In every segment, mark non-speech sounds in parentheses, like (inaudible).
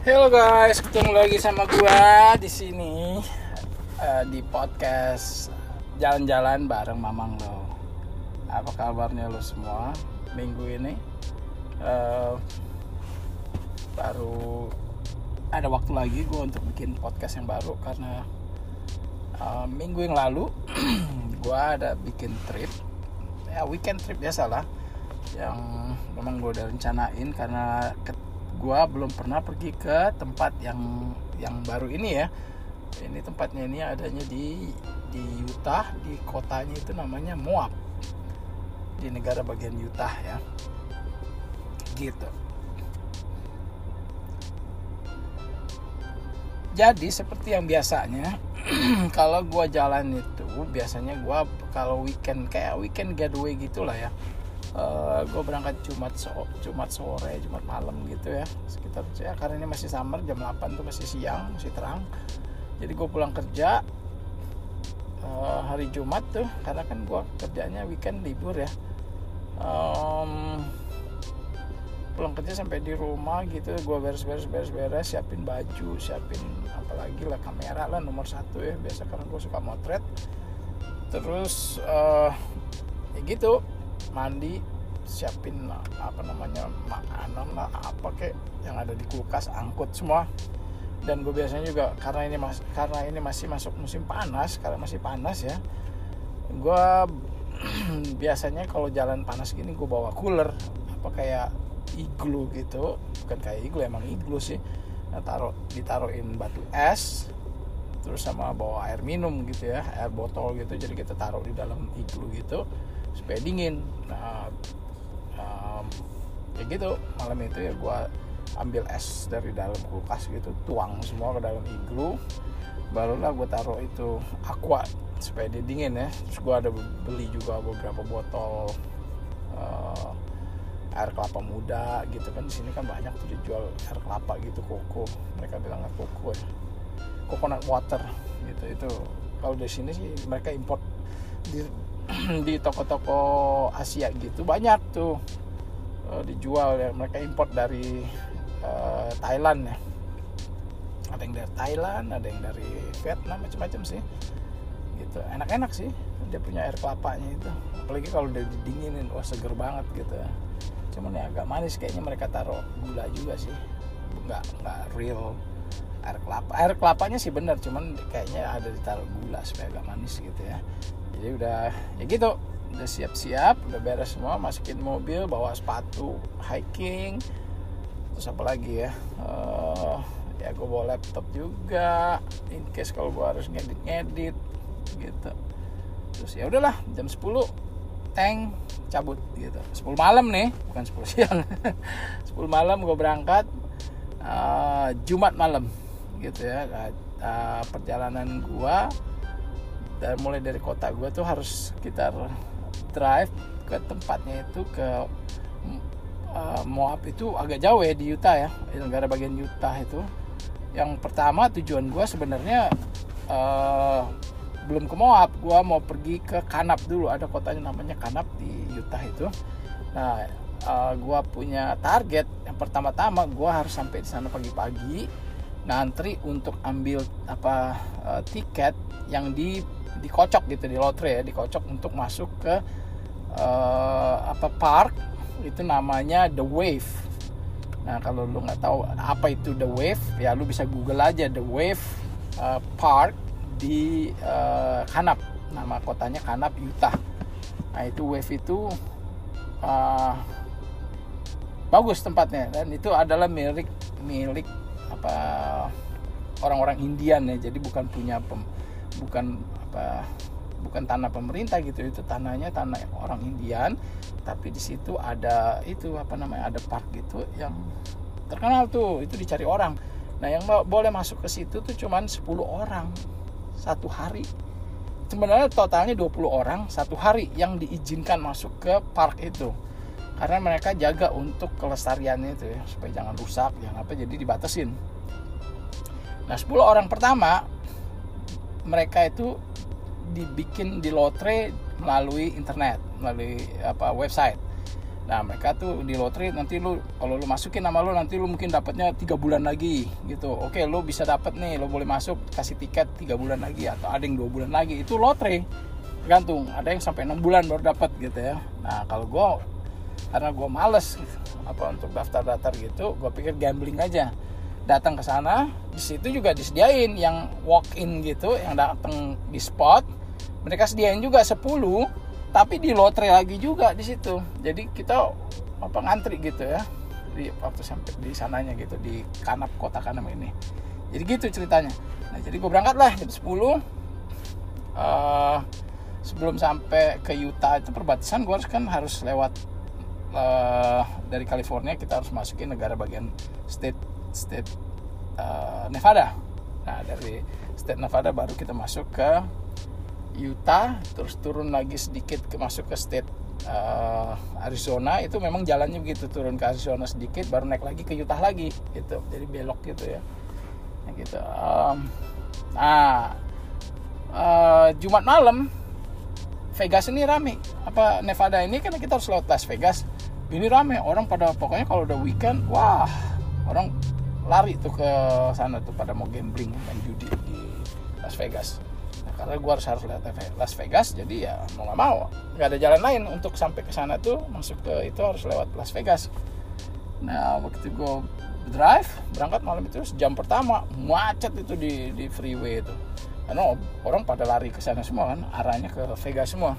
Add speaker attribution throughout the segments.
Speaker 1: Halo guys, ketemu lagi sama gua di sini uh, di podcast jalan-jalan bareng Mamang lo. Apa kabarnya lo semua minggu ini? Uh, baru ada waktu lagi gue untuk bikin podcast yang baru karena uh, minggu yang lalu (clears throat) gue ada bikin trip ya weekend trip biasa lah yang memang gue udah rencanain karena gue belum pernah pergi ke tempat yang yang baru ini ya. Ini tempatnya ini adanya di di Utah di kotanya itu namanya Moab. Di negara bagian Utah ya. Gitu. Jadi seperti yang biasanya (clears throat) kalau gue jalan itu biasanya gue kalau weekend kayak weekend getaway gitulah ya uh, eh, gue berangkat Jumat so Jumat sore Jumat malam gitu ya. Sekitar ya karena ini masih summer jam 8 tuh masih siang masih terang. Jadi gue pulang kerja uh, hari Jumat tuh karena kan gue kerjanya weekend libur ya. Um, pulang kerja sampai di rumah gitu gue beres-beres beres-beres siapin baju siapin apalagi lah kamera lah nomor satu ya. Biasa karena gue suka motret. Terus uh, ya gitu mandi siapin apa namanya makanan lah apa kek yang ada di kulkas angkut semua. Dan gue biasanya juga karena ini mas karena ini masih masuk musim panas karena masih panas ya gue (clears throat) biasanya kalau jalan panas gini gue bawa cooler apa kayak iglu gitu. Bukan kayak iglu emang iglu sih. Nah, taruh ditaruhin batu es terus sama bawa air minum gitu ya air botol gitu jadi kita taruh di dalam iglu gitu supaya dingin. Nah um, ya gitu. Malam itu ya gue ambil es dari dalam kulkas gitu tuang semua ke dalam iglu. Barulah gue taruh itu aqua supaya dia dingin ya. Terus gue ada beli juga beberapa botol uh, air kelapa muda gitu kan. Di sini kan banyak tuh dijual air kelapa gitu koko. Mereka bilang koko ya. Coconut water gitu. Itu kalau di sini sih mereka import di (clears throat) di toko-toko Asia gitu banyak tuh. Uh, dijual ya mereka import dari uh, Thailand ya. Ada yang dari Thailand ada yang dari Vietnam macam-macam sih. Gitu enak-enak sih dia punya air kelapanya itu. Apalagi kalau udah didinginin wah seger banget gitu. Cuman ya agak manis kayaknya mereka taruh gula juga sih. Nggak nggak real air kelapa. Air kelapanya sih bener cuman kayaknya ada ditaruh gula supaya agak manis gitu ya jadi udah ya gitu. Udah siap-siap udah beres semua masukin mobil bawa sepatu hiking. Terus apa lagi ya? Uh, ya gue bawa laptop juga in case kalau gue harus ngedit-ngedit gitu. Terus ya udahlah jam 10 tank cabut gitu. 10 malam nih bukan 10 siang. (laughs) 10 malam gue berangkat uh, Jumat malam gitu ya. Uh, perjalanan gua dan mulai dari kota gua tuh harus sekitar drive ke tempatnya itu ke uh, Moab itu agak jauh ya di Utah ya negara bagian Utah itu. Yang pertama tujuan gua sebenarnya uh, belum ke Moab gua mau pergi ke Kanab dulu. Ada kotanya namanya Kanab di Utah itu. Nah uh, gua punya target yang pertama-tama gua harus sampai di sana pagi-pagi ngantri untuk ambil apa uh, tiket yang di dikocok gitu di lotre ya dikocok untuk masuk ke uh, apa park itu namanya The Wave. Nah kalau lu nggak tahu apa itu The Wave ya lu bisa google aja The Wave uh, Park di uh, Kanab nama kotanya Kanab Utah. Nah itu Wave itu uh, bagus tempatnya. Dan itu adalah milik milik apa orang-orang Indian ya. Jadi bukan punya pem, bukan apa bukan tanah pemerintah gitu itu tanahnya tanah orang Indian tapi di situ ada itu apa namanya ada park gitu yang terkenal tuh itu dicari orang. Nah yang boleh masuk ke situ tuh cuman 10 orang satu hari. Sebenarnya totalnya 20 orang satu hari yang diizinkan masuk ke park itu. Karena mereka jaga untuk kelestariannya itu ya supaya jangan rusak jangan apa jadi dibatasin. Nah 10 orang pertama mereka itu dibikin di lotre melalui internet melalui apa website Nah mereka tuh di lotre nanti lu kalau lu masukin nama lu nanti lu mungkin dapatnya tiga bulan lagi gitu. Oke lu bisa dapat nih, lu boleh masuk kasih tiket tiga bulan lagi atau ada yang dua bulan lagi itu lotre tergantung ada yang sampai enam bulan baru dapat gitu ya. Nah kalau gue karena gue males apa untuk daftar-daftar gitu, gue pikir gambling aja datang ke sana di situ juga disediain yang walk in gitu yang datang di spot. Mereka sediain juga 10 tapi di lotre lagi juga di situ. Jadi kita apa ngantri gitu ya. Di waktu sampai di sananya gitu di Kanap kota Kanap ini. Jadi gitu ceritanya. Nah jadi gue berangkat lah jam 10 uh, sebelum sampai ke Utah itu perbatasan gue harus kan harus lewat uh, dari California kita harus masukin negara bagian state state uh, Nevada. Nah dari state Nevada baru kita masuk ke Utah terus turun lagi sedikit ke masuk ke state uh, Arizona. Itu memang jalannya begitu turun ke Arizona sedikit baru naik lagi ke Utah lagi gitu. Jadi belok gitu ya. Nah, gitu. Um, nah uh, Jumat malam Vegas ini rame. Apa Nevada ini kan kita harus lewat Las Vegas. Ini rame orang pada pokoknya kalau udah weekend wah orang lari tuh ke sana tuh pada mau gambling main judi di Las Vegas. Karena gue harus harus lihat Las Vegas jadi ya mau nggak mau. Nggak ada jalan lain untuk sampai ke sana tuh masuk ke itu harus lewat Las Vegas. Nah waktu gue drive berangkat malam itu jam pertama macet itu di di freeway itu. Karena orang pada lari ke sana semua kan arahnya ke Vegas semua.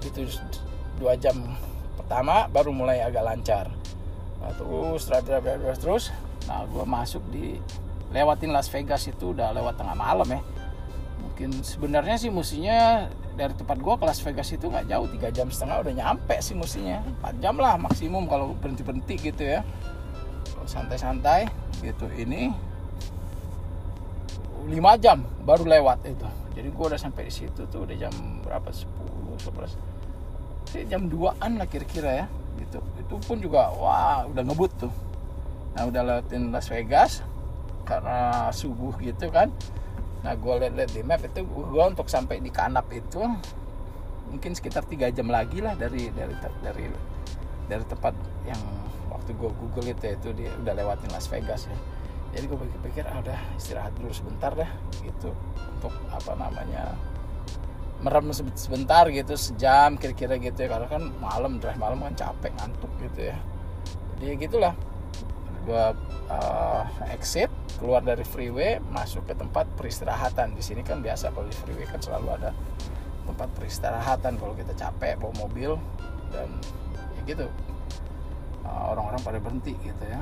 Speaker 1: Itu dua jam pertama baru mulai agak lancar nah, terus drive drive drive terus nah gue masuk di lewatin Las Vegas itu udah lewat tengah malam ya. Mungkin sebenarnya sih mestinya dari tempat gua ke Las Vegas itu nggak jauh tiga jam setengah udah nyampe sih mestinya. 4 jam lah maksimum kalau berhenti berhenti gitu ya. Santai-santai gitu ini 5 jam baru lewat itu. Jadi gua udah sampai di situ tuh udah jam berapa? 10 11 sih jam 2an lah kira-kira ya gitu. Itu pun juga wah udah ngebut tuh. Nah udah lewatin Las Vegas karena subuh gitu kan. Nah gue lihat-lihat di map itu gue untuk sampai di Kanap itu mungkin sekitar tiga jam lagi lah dari dari dari dari tempat yang waktu gue google itu itu dia udah lewatin Las Vegas ya. Jadi gue pikir-pikir ah udah istirahat dulu sebentar deh gitu. Untuk apa namanya merem sebentar gitu sejam kira-kira gitu ya. Karena kan malam drive malam kan capek ngantuk gitu ya. Jadi gitulah. Gue uh, exit keluar dari freeway masuk ke tempat peristirahatan. Di sini kan biasa kalau di freeway kan selalu ada tempat peristirahatan kalau kita capek bawa mobil dan ya gitu. Uh, orang-orang pada berhenti gitu ya.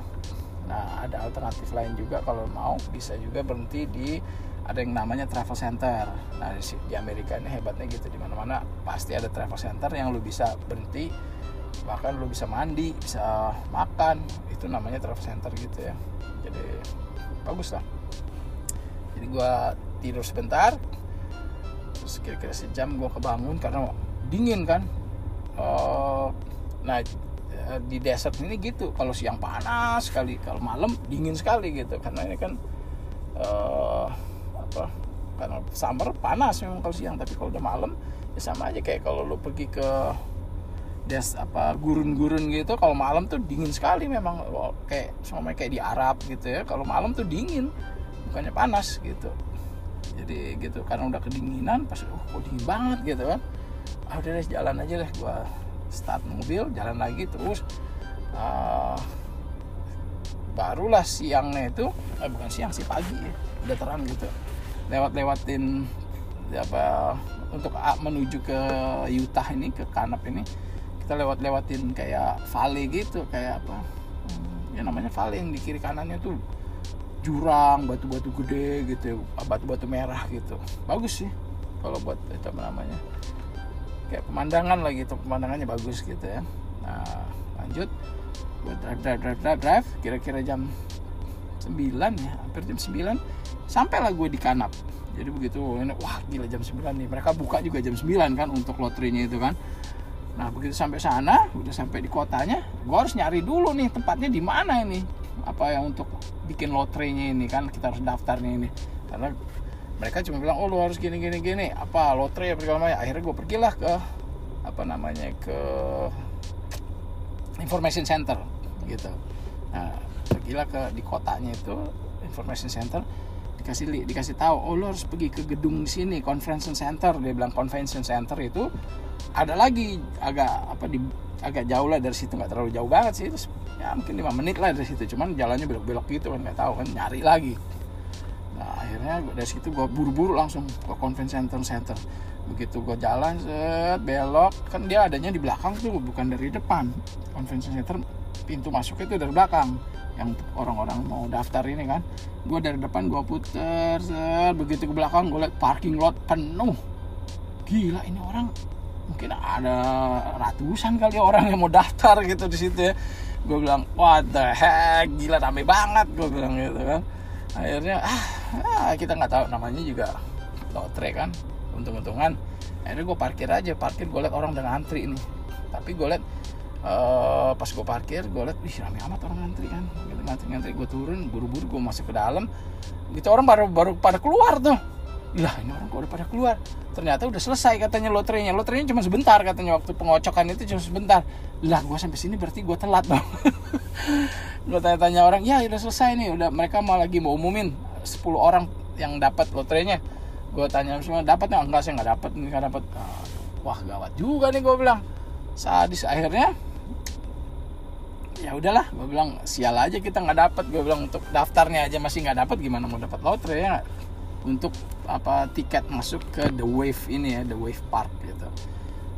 Speaker 1: Nah ada alternatif lain juga kalau mau bisa juga berhenti di ada yang namanya travel center. Nah di, Amerika ini hebatnya gitu. Di mana-mana pasti ada travel center yang lu bisa berhenti bahkan lu bisa mandi bisa makan. Itu namanya travel center gitu ya. Jadi bagus lah. Jadi gue tidur sebentar terus kira-kira sejam gue kebangun karena dingin kan. Uh, nah di desert ini gitu. Kalau siang panas sekali kalau malam dingin sekali gitu. Karena ini kan uh, apa? Karena summer panas memang kalau siang tapi kalau udah malam ya sama aja. Kayak kalau lu pergi ke des apa gurun-gurun gitu kalau malam tuh dingin sekali memang. Kayak sama kayak di Arab gitu ya. Kalau malam tuh dingin bukannya panas gitu. Jadi gitu karena udah kedinginan pas oh kok dingin banget gitu kan. Ah udah deh jalan aja deh gua start mobil jalan lagi terus. Uh, barulah siangnya itu eh, bukan siang sih pagi ya udah terang gitu lewat lewatin apa untuk menuju ke Utah ini ke Kanap ini kita lewat lewatin kayak valley gitu kayak apa hmm, ya namanya valley yang di kiri kanannya tuh jurang batu-batu gede gitu batu-batu merah gitu bagus sih kalau buat itu apa namanya kayak pemandangan lah gitu pemandangannya bagus gitu ya nah lanjut buat drive drive drive, drive. kira-kira jam 9 ya hampir jam 9 sampailah gue di Kanap. Jadi begitu wah gila jam 9 nih. Mereka buka juga jam 9 kan untuk lotrinya itu kan. Nah begitu sampai sana, udah sampai di kotanya, gue harus nyari dulu nih tempatnya di mana ini, apa yang untuk bikin lotrenya ini kan kita harus daftarnya ini, karena mereka cuma bilang oh lu harus gini gini gini, apa lotre ya segala. Akhirnya gue pergilah ke apa namanya ke information center gitu. Nah pergilah ke di kotanya itu information center dikasih li- dikasih tahu oh lo harus pergi ke gedung sini convention center. Dia bilang convention center itu ada lagi agak apa di agak jauh lah dari situ nggak terlalu jauh banget sih. Terus, ya mungkin lima menit lah dari situ. Cuman jalannya belok-belok gitu kan nggak tahu kan nyari lagi. Nah akhirnya dari situ gue buru-buru langsung ke convention center. Center begitu gue jalan set belok kan dia adanya di belakang tuh bukan dari depan. Convention center pintu masuknya itu dari belakang yang orang-orang mau daftar ini kan. Gue dari depan gue puter set. Begitu ke belakang gue liat parking lot penuh. Gila ini orang mungkin ada ratusan kali orang yang mau daftar gitu di situ ya. Gue bilang what the heck? Gila rame banget gue bilang gitu kan. Akhirnya ah, ah, kita nggak tahu namanya juga lotre kan untung-untungan. Akhirnya gue parkir aja parkir gue liat orang udah ngantri nih. Tapi gue liat eh, pas gue parkir gue liat wih rame amat orang ngantri kan. Gitu, ngantri-ngantri gue turun buru-buru gue masuk ke dalam. Gitu orang baru baru pada keluar tuh. Lah ini orang kok udah pada keluar? Ternyata udah selesai katanya lotrenya. Lotrenya cuma sebentar katanya waktu pengocokan itu cuma sebentar. Lah gue sampai sini berarti gue telat dong. (laughs) Gue tanya-tanya orang ya udah selesai nih udah. Mereka mau lagi mau umumin 10 orang yang dapat lotrenya. Gue tanya semua dapat nggak? Enggak saya nggak dapat nggak dapat. Ah, wah gawat juga nih gue bilang. Sadis akhirnya ya udahlah gue bilang sial aja kita nggak dapat gue bilang untuk daftarnya aja masih nggak dapat gimana mau dapat lotre ya untuk apa tiket masuk ke the wave ini ya the wave park gitu.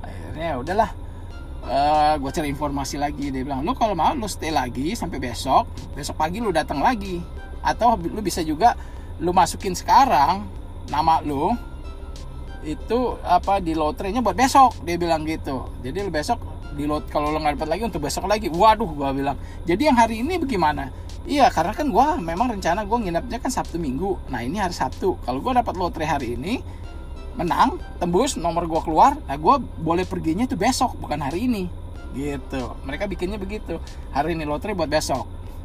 Speaker 1: Akhirnya ya udahlah gue cari informasi lagi. Dia bilang lu kalau mau lu stay lagi sampai besok. Besok pagi lu datang lagi. Atau lu bisa juga lu masukin sekarang nama lu itu apa di lotrenya buat besok. Dia bilang gitu. Jadi lu besok di lot kalau lo nggak dapat lagi untuk besok lagi. Waduh gua bilang. Jadi yang hari ini bagaimana? Iya karena kan gua memang rencana gua nginepnya kan sabtu minggu. Nah ini hari sabtu. Kalau gua dapat lotre hari ini menang tembus nomor gua keluar nah gua boleh perginya tuh besok bukan hari ini. Gitu. Mereka bikinnya begitu. Hari ini lotre buat besok.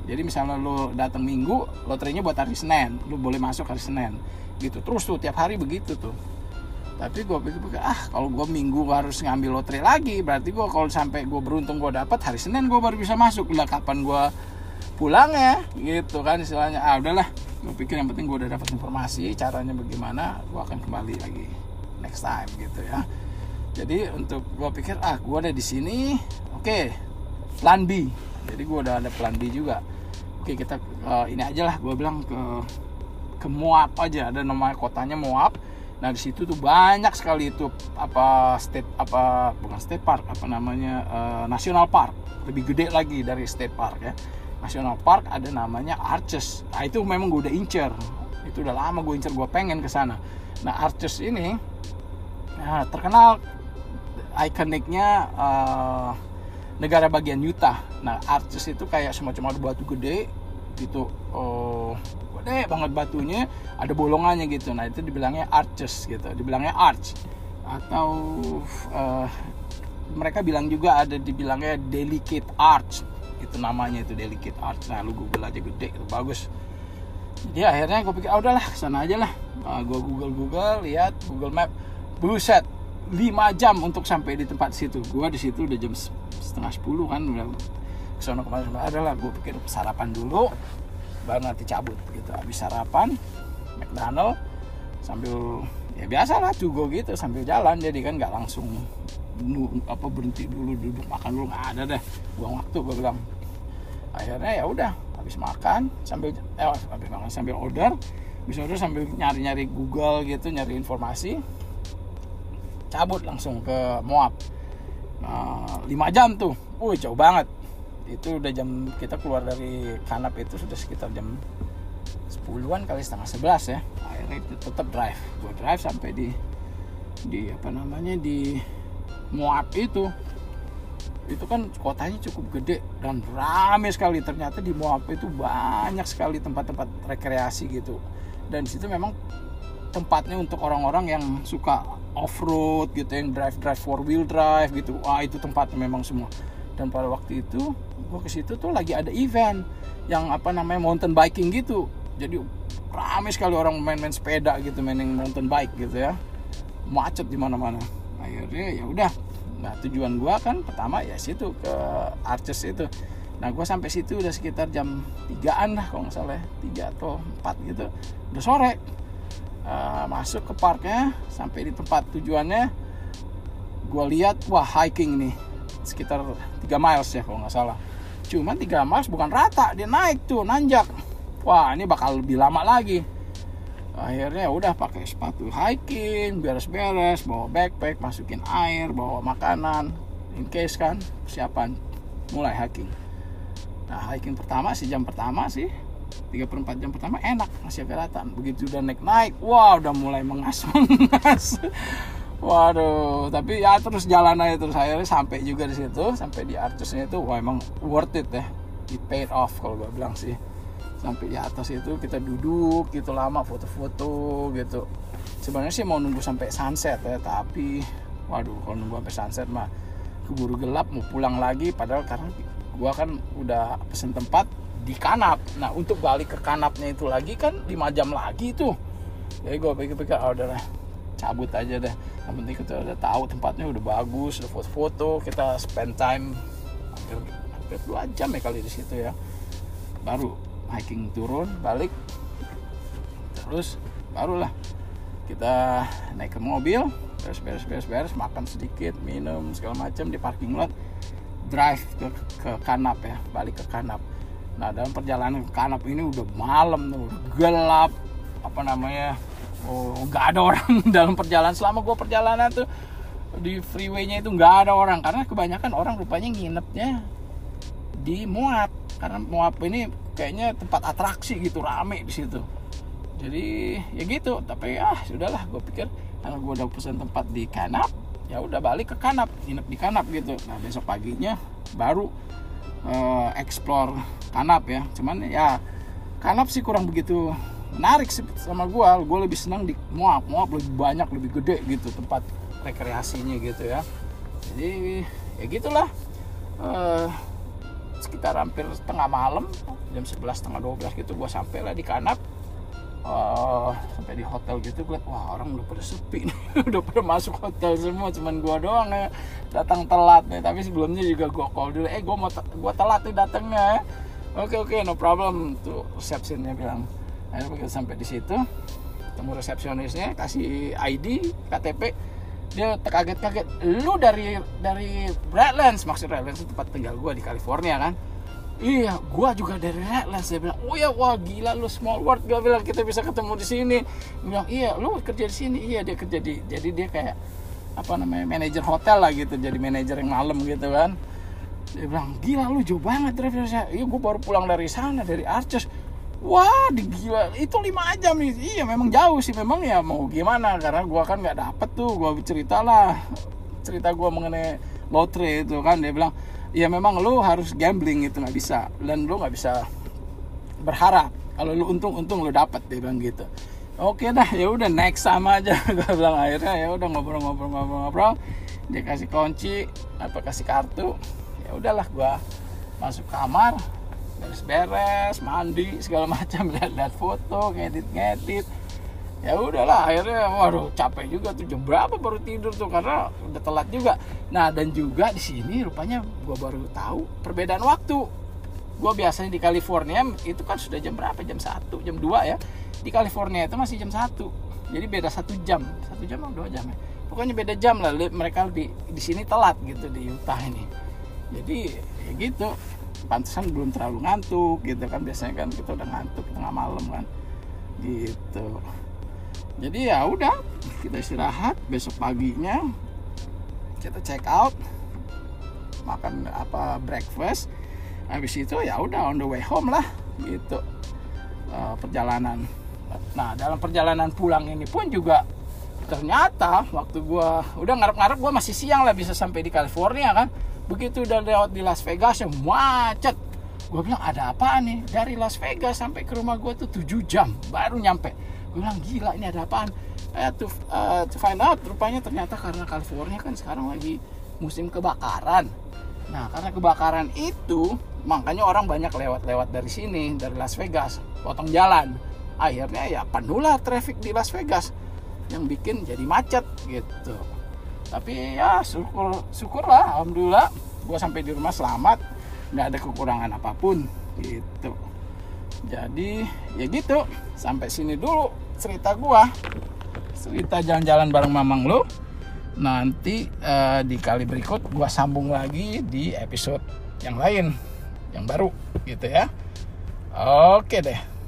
Speaker 1: Jadi misalnya lu datang minggu lotrenya buat hari senin. Lu boleh masuk hari senin. Gitu. Terus tuh tiap hari begitu tuh tapi gue pikir-pikir ah kalau gue minggu harus ngambil lotre lagi berarti gue kalau sampai gue beruntung gue dapat hari senin gue baru bisa masuk. Lah kapan gue pulang ya? Gitu kan istilahnya. Ah udahlah. Gue pikir yang penting gue udah dapat informasi caranya bagaimana gue akan kembali lagi next time gitu ya. Jadi untuk gue pikir ah gue ada di sini oke plan B. Jadi gue udah ada plan B juga. Oke kita eh, ini aja lah. Gue bilang ke ke Moab aja. Ada nama kotanya Moab nah di situ tuh banyak sekali itu apa state apa bukan state park apa namanya eh, national park. Lebih gede lagi dari state park ya. National park ada namanya Arches. Nah itu memang gue udah incer. Itu udah lama gue incer gue pengen ke sana. Nah Arches ini nah, terkenal ikoniknya eh, negara bagian Utah. Nah Arches itu kayak semacam batu gede gitu oh gede banget batunya ada bolongannya gitu. Nah itu dibilangnya arches gitu dibilangnya arch. Atau eh, mereka bilang juga ada dibilangnya delicate arch itu namanya itu delicate arch. Nah lu google aja gede itu bagus. Jadi akhirnya gue pikir ah, udahlah sana aja lah. Nah, gue google google lihat google map. Buset 5 jam untuk sampai di tempat situ. Gue di situ udah jam setengah 10 kan udah ke sana kemarin adalah gue pikir sarapan dulu baru nanti cabut gitu. Habis sarapan McDonald sambil ya biasa lah juga gitu sambil jalan. Jadi kan nggak langsung apa berhenti dulu duduk makan dulu nggak ada deh. Buang waktu gue bilang. Akhirnya ya udah habis makan sambil eh habis makan sambil order habis order sambil nyari nyari Google gitu nyari informasi cabut langsung ke Moab. Nah, 5 jam tuh. Wih jauh banget itu udah jam kita keluar dari kanap itu sudah sekitar jam 10-an kali setengah 11 ya. Akhirnya itu tetap drive. Gue drive sampai di di apa namanya di Moab itu. Itu kan kotanya cukup gede dan ramai sekali. Ternyata di Moab itu banyak sekali tempat-tempat rekreasi gitu. Dan situ memang tempatnya untuk orang-orang yang suka off road gitu yang drive drive four wheel drive gitu. Wah itu tempatnya memang semua. Dan pada waktu itu gue ke situ tuh lagi ada event yang apa namanya mountain biking gitu. Jadi ramai sekali orang main-main sepeda gitu mainin mountain bike gitu ya. Macet di mana-mana. Akhirnya ya udah. Nah tujuan gue kan pertama ya situ ke Arches itu. Nah gue sampai situ udah sekitar jam 3an lah kalau nggak salah ya. 3 atau 4 gitu. Udah sore. Uh, masuk ke parknya sampai di tempat tujuannya gue lihat wah hiking nih. Sekitar 3 miles ya kalau nggak salah cuman 3 miles bukan rata dia naik tuh nanjak. Wah ini bakal lebih lama lagi. Akhirnya udah pakai sepatu hiking beres-beres bawa backpack masukin air bawa makanan in case kan persiapan mulai hiking. Nah hiking pertama sih jam pertama sih. 3 per 4 jam pertama enak masih kelihatan begitu udah naik naik wah udah mulai mengas mengas waduh tapi ya terus jalan aja terus akhirnya sampai juga di situ sampai di artusnya itu wah emang worth it ya. It paid off kalau gue bilang sih. Sampai di atas itu kita duduk gitu lama foto-foto gitu. Sebenarnya sih mau nunggu sampai sunset ya tapi waduh kalau nunggu sampai sunset mah keburu gelap mau pulang lagi padahal karena gua kan udah pesen tempat di kanap. Nah untuk balik ke kanapnya itu lagi kan 5 jam lagi tuh. Jadi gua pikir-pikir oh udahlah cabut aja deh. Yang penting kita udah tahu tempatnya udah bagus udah foto-foto kita spend time hampir hampir dua jam ya kali di situ ya. Baru hiking turun balik terus barulah kita naik ke mobil beres beres beres beres makan sedikit minum segala macam di parking lot drive ke, ke kanap ya balik ke kanap. Nah dalam perjalanan ke kanap ini udah malam tuh gelap apa namanya oh nggak ada orang (laughs) dalam perjalanan. Selama gue perjalanan tuh di freeway-nya itu nggak ada orang. Karena kebanyakan orang rupanya nginepnya di Moab karena Moab ini kayaknya tempat atraksi gitu rame di situ. Jadi ya gitu. Tapi ah sudahlah. Gue pikir karena gue udah pesan tempat di Kanap ya udah balik ke Kanap. Nginep di Kanap gitu. Nah besok paginya baru uh, explore Kanap ya. Cuman ya Kanap sih kurang begitu menarik sih sama gue gue lebih senang di Moab. Moab lebih banyak lebih gede gitu tempat rekreasinya gitu ya. Jadi ya gitulah. Uh, sekitar hampir setengah malam jam 11 setengah 12 gitu gue sampai lah di Kanap uh, sampai di hotel gitu gue wah orang udah pada sepi nih. (laughs) Udah pada masuk hotel semua cuman gue doang ya. Datang telat nih. Tapi sebelumnya juga gue call dulu. Eh gue mau gue telat nih datangnya oke oke no problem. Tuh resepsionnya bilang akhirnya begitu sampai di situ. Ketemu resepsionisnya kasih ID KTP dia terkaget-kaget lu dari dari Redlands? Maksud Redlands itu tempat tinggal gue di California kan? Iya gue juga dari Redlands dia bilang. Oh ya wah gila lu small world. Gue bilang kita bisa ketemu di sini. Dia bilang iya lu kerja di sini. Iya dia kerja di jadi dia kayak apa namanya manajer hotel lah gitu jadi manajer yang malam gitu kan? Dia bilang gila lu jauh banget driver saya iya gue baru pulang dari sana dari Arches Wah, gila itu lima jam nih. Iya, memang jauh sih. Memang ya mau gimana? Karena gua kan nggak dapet tuh. Gua cerita lah cerita gua mengenai lotre itu kan. Dia bilang, ya memang lu harus gambling itu nggak bisa. Dan lu nggak bisa berharap. Kalau lu untung-untung lu dapet dia bilang gitu. Oke dah, ya udah next sama aja. (laughs) gua bilang akhirnya ya udah ngobrol-ngobrol-ngobrol-ngobrol. Dia kasih kunci, apa kasih kartu. Ya udahlah gua masuk kamar beres-beres mandi segala macam (laughs) lihat-lihat foto ngedit-ngedit. Ya udahlah akhirnya waduh capek juga tuh jam berapa baru tidur tuh karena udah telat juga. Nah dan juga di sini rupanya gue baru tahu perbedaan waktu. Gue biasanya di California itu kan sudah jam berapa? Jam satu jam 2 ya. Di California itu masih jam satu. Jadi beda satu jam. Satu jam atau dua jam ya? Pokoknya beda jam lah mereka di di sini telat gitu di Utah ini. Jadi ya gitu pantesan belum terlalu ngantuk gitu kan. Biasanya kan kita udah ngantuk tengah malam kan gitu. Jadi ya udah kita istirahat. Besok paginya kita check out makan apa breakfast. Habis itu ya udah on the way home lah gitu. Uh, perjalanan. Nah dalam perjalanan pulang ini pun juga ternyata waktu gua udah ngarep-ngarep gua masih siang lah bisa sampai di California kan begitu udah lewat di Las Vegas yang macet. Gue bilang ada apa nih? Dari Las Vegas sampai ke rumah gue tuh 7 jam baru nyampe. Gue bilang gila ini ada apaan? Eh to, uh, to find out rupanya ternyata karena California kan sekarang lagi musim kebakaran. Nah karena kebakaran itu makanya orang banyak lewat-lewat dari sini dari Las Vegas potong jalan. Akhirnya ya penuh lah traffic di Las Vegas yang bikin jadi macet gitu tapi ya syukur syukurlah alhamdulillah. Gue sampai di rumah selamat. Nggak ada kekurangan apa pun gitu. Jadi ya gitu. Sampai sini dulu cerita gue cerita jalan-jalan bareng mamang lo nanti uh, di kali berikut gue sambung lagi di episode yang lain yang baru gitu ya. Oke deh